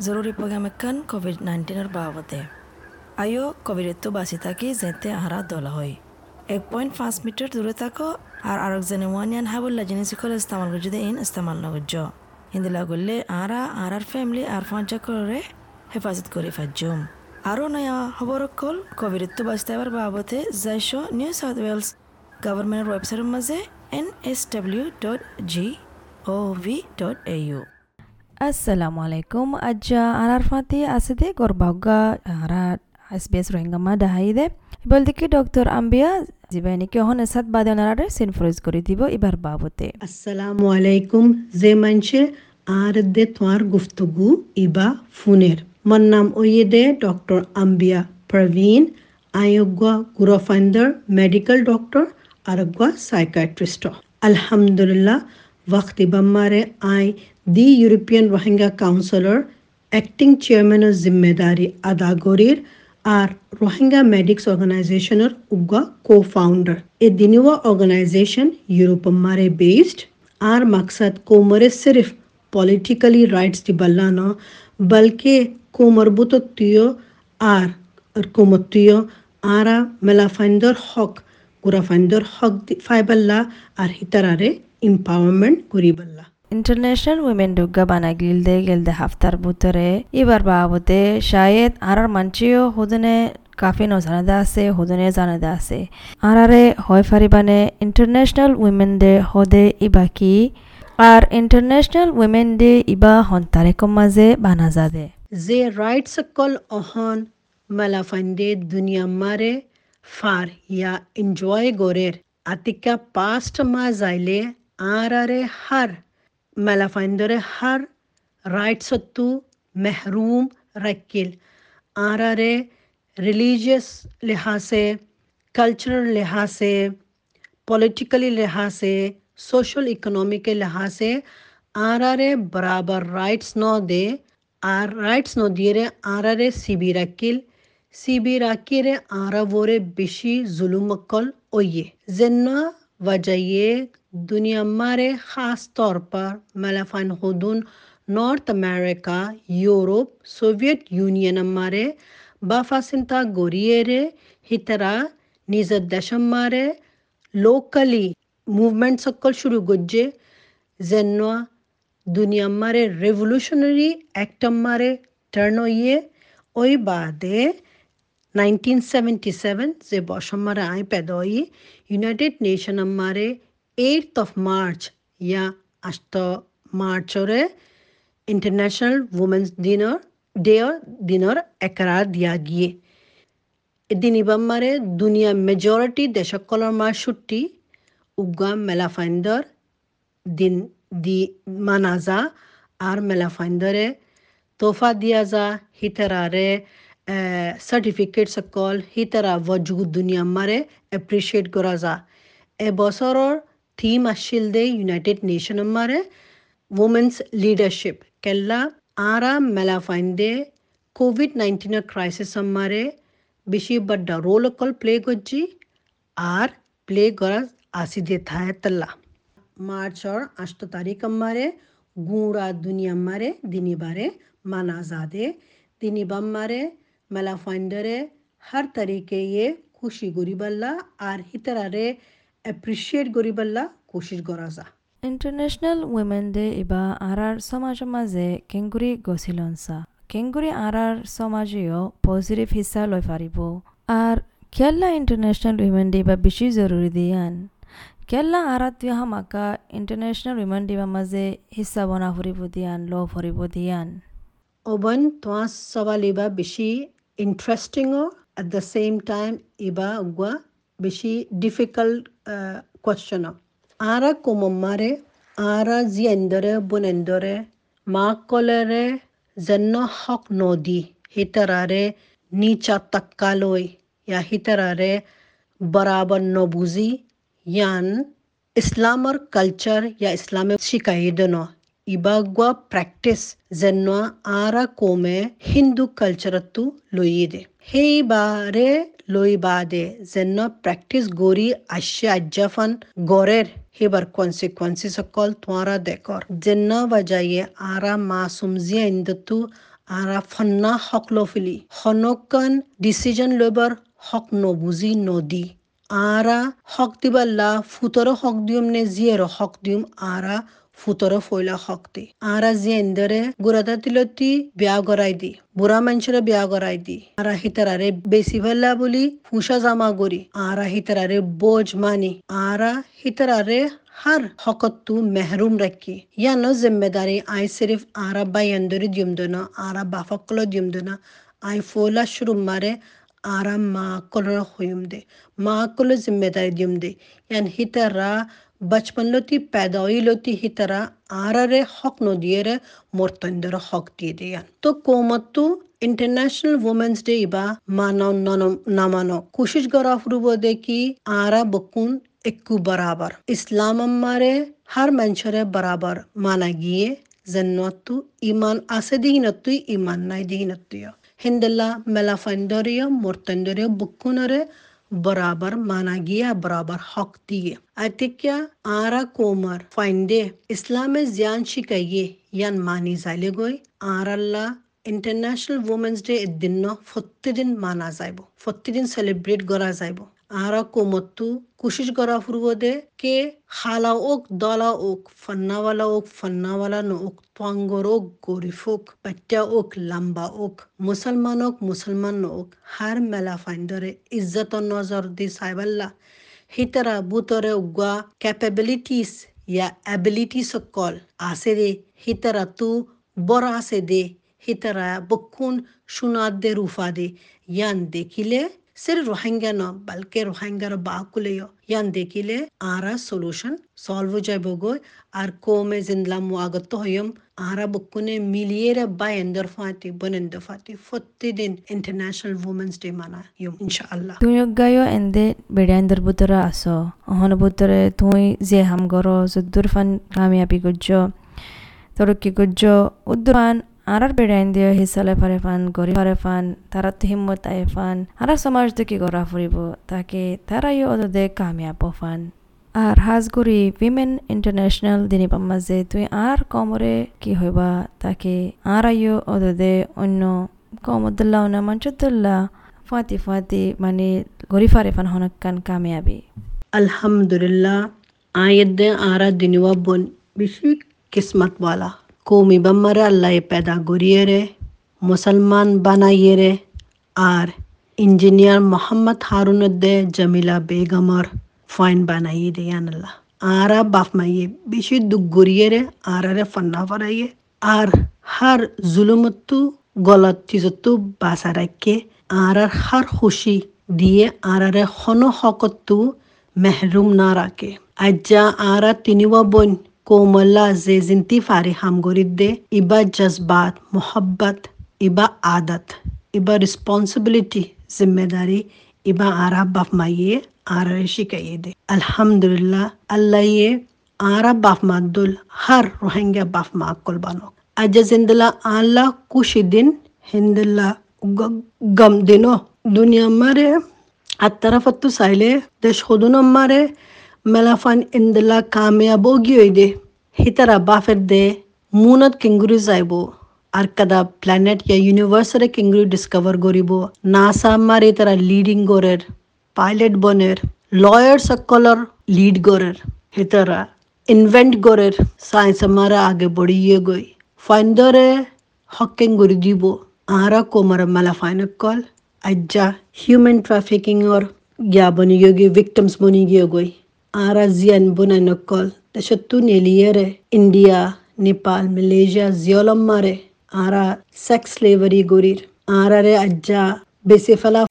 জরুরি programme একান Covid নাইন্টিনের বাবদে আয়ো তো বাঁচি থাকি যেতে আহারা দলা হয়। এক পয়েন্ট পাঁচ মিটার দূরে থাকো আর আরেকজনে ওয়ানিয়ান হাবুল্লা জিনিস সকল ইস্তেমাল করছে ইন ইস্তেমাল নগর্য হিন্দিলা করলে আরা আর আর ফ্যামিলি আর পঞ্চা করে হেফাজত করে ফাজুম আরও নয়া খবর কল তো বাঁচতে এবার বাবদে যাইশ নিউ সাউথ ওয়েলস গভর্নমেন্টের ওয়েবসাইটের মাঝে N S W dot G O V dot A U আসসালামু আলাইকুম আজ আরারফাতি আসেদে গর্বাগ্য আরা এস বি এস রোহিঙ্গামা ডাহাইদে বলতে কি ডক্টর আম্বিয়া জিবাইনিকে হন এসাদ বাদে ওনারা সিনফ্রোজ করে দিব এবার বাবতে আসসালামু আলাইকুম যে মানছে আর দে তোমার গুফতগু ইবা ফুনের মন নাম ওয়ে দে ডক্টর আম্বিয়া প্রবীণ আয়োগ্যা গুরফাইন্দার মেডিকেল ডক্টর আরোগ্যা সাইকাট্রিস্ট আলহামদুলিল্লাহ ওয়াক্তি বাম্মারে আয় दी यूरोपियन रोहिंग्या काउंसिलर एक्टिंग चेयरमैनर जिम्मेदारी अदा गोरीर আর রোহিঙ্গা মেডিক্স অর্গানাইজেশনের উগা কো ফাউন্ডার এ দিনুয়া অর্গানাইজেশন ইউরোপ মারে বেসড আর মকসদ কোমরে সির্ফ পলিটিক্যালি রাইটস দি বল্লানো বলকে কোমরবুত তুয় আর কোমতুয় আরা মেলাফাইন্দর হক গুরাফাইন্দর হক ফাইবাল্লা আর হিতারারে empowerment করিবাল্লা ইন্টারন্যাশনাল উইমেন ডুগা বানা গিলদে গেলদে হাফতার বুতরে এবার বাবতে শায়দ আর মানচিও হুদনে কাফি নজানাদা আছে হুদনে জানাদা আছে আরারে হয় ফারিবানে ইন্টারন্যাশনাল উইমেন ডে হদে ইবা কি আর ইন্টারন্যাশনাল উইমেন ডে ইবা হন্তারেকম মাঝে বানা যাদে যে রাইটস কল অহন মালাফান্ডে দুনিয়া মারে ফার ইয়া এনজয় গোরের আতিকা পাস্ট মা যাইলে আরারে হার मलाफाइंदर हर राइट सत्तू महरूम रकिल आरा रे रिलीजियस लिहाज से कल्चरल लिहाज से पॉलिटिकली लिहाज से सोशल इकोनॉमी के लिहाज से आरारे बराबर राइट्स न दे आर राइट्स न दिए रे आरा रे सी बी रकिल सी सीबी राकिरे आरा वोरे बिशी जुलुमक्कल ओये जेन्ना वजह ये दुनिया मारे खास तौर पर मलफान खुदून North America Europe Soviet Union मारे बाफासिंता गोरियरे हितरा निजत दशम मारे लोकली मूवमेंट सकल शुरू गुज्जे जेनवा दुनिया मारे रिवोल्यूशनरी एक्ट मारे टर्न ओ बादे 1977 যে বসম্মারে আই পেদা হই ইউনাইটেড নেশন আমারে এইট অফ মার্চ ইয়া আষ্ট মার্চরে ইন্টারন্যাশনাল উমেন্স দিনৰ ডেৰ দিনৰ একৰাৰ দিয়া গিয়ে। এদিন ইবাম্মাৰে দুনিয়া মেজৰিটি দেশসকলৰ মাৰ ছুটি উগা মেলাফাইন্দৰ দিন দি মানা যা আর মেলাফাইন্দরে তোফা দিয়া যা হিতারারে certificates akol hitara wajud dunia mare appreciate goraza e bosoror theme ashilde united nation mare women's leadership kella ara melafainde covid 19 crisis mare bishi badda role akol play gojji ar play goraz aside thae talla मार्च और अष्ट तारीख हमारे गुड़ा दुनिया मारे दिनी बारे माना जादे दिनी बम मारे mala finder har tarike ye খুশি গরিবাল্লা আর হিতারারে অ্যাপ্রিসিয়েট গরিবাল্লা কোশিশ করা যা ইন্টারন্যাশনাল উইমেন ডে ইবা আরার সমাজ মাঝে কেঙ্গুরি গছিলনসা কেঙ্গুরি আরার সমাজেও পজিটিভ হিসা লয় পারিব আর কেল্লা ইন্টারন্যাশনাল উইমেন ডে বা বেশি জরুরি দিয়ান কেল্লা আরাত বিহা মাকা ইন্টারন্যাশনাল উইমেন ডে বা মাঝে হিসা বনা ফুরিব দিয়ান ল ফুরিব দিয়ান অবন তোমার সবালিবা বেশি interesting or at the same time iba ugwa bishi difficult uh, question or ara zi endore bun endore ma kolere zenno hok nodi hitarare nicha takkaloi ya hitarare barabar no नबूजी yan islamar culture ya Islamic शिकायदनो ಇಬಾಗ್ವಾ practice ಜನ್ವ ಆರ ಕೋಮೆ ಹಿಂದೂ ಕಲ್ಚರತ್ತು ಲೊಯ್ಯಿದೆ. ಹೇ ಬಾರೆ ಲೊಯ್ಬಾದೆ ಜೆನ್ನ practice ಗೋರಿ ಅಶ್ಯ ಅಜ್ಜಫನ್ ಗೋರೆರ್ हिबर कॉन्सिक्वेंसी सकल तुम्हारा देखर जिन्ना वजाये आरा मासूमजिया इंदतु आरा फन्ना हकलोफिली हनोकन decision labour हक नबुझी नदी आरा हक दिबाल्ला फुतरो हक दियम ने जियरो हक दियम आरा ফুতর ফইলা হক দি আরা জিয়েন্দরে গুরাদা তিলতি বিয়া গড়াই দি বুড়া মানুষের বিয়া গড়াই দি আরা হিতারারে বেশি ফেললা বলি ফুসা জামা গরি আরা হিতারারে বোঝ মানি আরা হিতারারে हर हकत तू महरूम रखी या न जिम्मेदारी आई सिर्फ आरा बाई अंदर दियम दोना आरा बाफकलो दियम दोना आई फोला शुरू मारे आरा माँ कलो हुयम दे माँ कलो जिम्मेदारी दियम दे यान ही बचपन लोती पैदा हुई लोती ही तरह ಬಚ್ಪನ್ಲೊತಿ हक नो दिए रे मोरतंदर हक दिए दिया तो ಕೋಮತ್ತು इंटरनेशनल वुमेन्स डे इबा मानव नमानो। कोशिश करा फ्रुबो दे कि आरा बकुन इक्कू बराबर। इस्लाम मारे हर मंशरे बराबर माना गिए। जन्नतु ईमान आसे दीनतु ईमान नाय दीनतु हिंदला मेलाफंदरिया मोर्तंदरिया, बुक्कुनरे বরাবর মানা গিয়া বরাবর হক দিয়ে আতিক্যা আরা কোমর ফাইন্ডে ইসলামে জিয়ান শিকাইয়ে ইয়ান মানি যাইলে গই আর আল্লাহ ইন্টারন্যাশনাল উমেন্স ডে এর দিন প্রতিদিন মানা যাইব প্রতিদিন সেলিব্রেট করা যাইব আরা কোমত্তু কোশিশ করা ফুরবদে কে খালা ওক দলা ওক ফন্নাওয়ালা ওক ফন্নাওয়ালা ন ওক তোয়াঙ্গর ওক গরিফ ওক বাচ্চা ওক লাম্বা ওক মুসলমান ওক মুসলমান ন ওক হার মেলা ফাইন্দরে ইজ্জত নজর দি সাইবাল্লা হিতরা বুতরে উগা ক্যাপাবিলিটিস ইয়া অ্যাবিলিটিস কল আছে রে হিতরা তু বড় আছে দে হিতরা বকুন সুনাদ দে রুফা দে ইয়ান দেখিলে सिर्फ रोहिंग्या न बल्कि रोहिंग्या बाकुले यान देखिले आरा सॉल्यूशन सॉल्व हो जाए बोगो আর কোমে জিন্দলা মুআগত হইম আরা বকুনে মিলিয়ে বাই এন্ডার ফাতি বনেন্দ ফাতি প্রতিদিন ইন্টারন্যাশনাল উমেন্স ডে মানা ইউম ইনশাআল্লাহ তুই গায়ো এন্দে বেড়াইন্দর বুতরে আসো অহন বুতরে তুই যে হাম গরো যদ্দুর ফান কামিয়াবি গজ্জ তরক্কি গজ্জ উদ্দুরান আরার বেড়াইন দিয়ে হিসালে ফারে ফান, গরিব ফারে ফান তারা তো হিম্মত আয় ফান, আরা সমাজ দেখি গড়া ফুরিব, তাকে তারাইও ওদের কামিয়াব ফান। আর হাজগুড়ি উইমেন ইন্টারন্যাশনাল দিনিপাম মাঝে তুই আর কমরে কি হইবা, তাকে আর আইও ওদের অন্য কমদুল্লাহ না মঞ্চুদ্দুল্লাহ ফাতি ফাতি মানে গরি ফারে ফান হনকান কামিয়াবি। আলহামদুলিল্লাহ, আয়েদ আরা দিনুয়া বন বেশি কিসমত वाला কৌমি বাম্মারে আল্লাহ पैदा করিয়ে রে মুসলমান বানাইয়ে রে আর ইঞ্জিনিয়ার মোহাম্মদ হারুনদ্দে জামিলা বেগমর ফাইন বানাইয়ে দে আল্লাহ আরা বাপ মাইয়ে বেশি দুঃখ গড়িয়ে আর আরে ফন্না ফরাইয়ে, আর হার জুলুমত্তু গলত তিজত্তু বাসা রাখে আর আর হার খুশি দিয়ে আর আরে হন হকত্তু মেহরুম না রাখে। আজ্জা আরা তিনিওয়া বোন कोमला जेजिंती फारी हमगोरिदे इबा जज्बात मोहब्बत इबा आदत इबा रिस्पॉन्सिबिलिटी जिम्मेदारी इबा आरा बाप माइये आरा शिकाये दे अल्हम्दुलिल्लाह अल्लाह ये आरा बाप मादुल हर रोहिंग्या बाप माकुल बनो अज जिंदला आला कुछ दिन हिंदला गम दिनो दुनिया मारे अतरफत्तु साइले देश खुदुन मारे मेलाफान इंदला कामयाब गए हितरा बाफेट दे मूनत किंगुरी जाबो आर कदा प्लैनेट या यूनिवर्स रे किंगुरी डिस्कवर गोरिबो नासा मारे तरा लीडिंग गोरर पायलट बनेर लॉयर्स कलर लीड गोरर हितरा इन्वेंट गोरर साइंस मारा आगे बढ़िए गई फाइंडर हकिंग गोरी दीबो आरा को मर मलाफाइन कॉल अज्जा ह्यूमन ट्रैफिकिंग और या योगी विक्टम्स बनी गई आराजियन बुनानकल दशतुन एलियर इंडिया नेपाल मलेशिया जियोलम्मा रे आरा सेक्स लेवरी गोरीर आरा रे अज्जा बेसेफला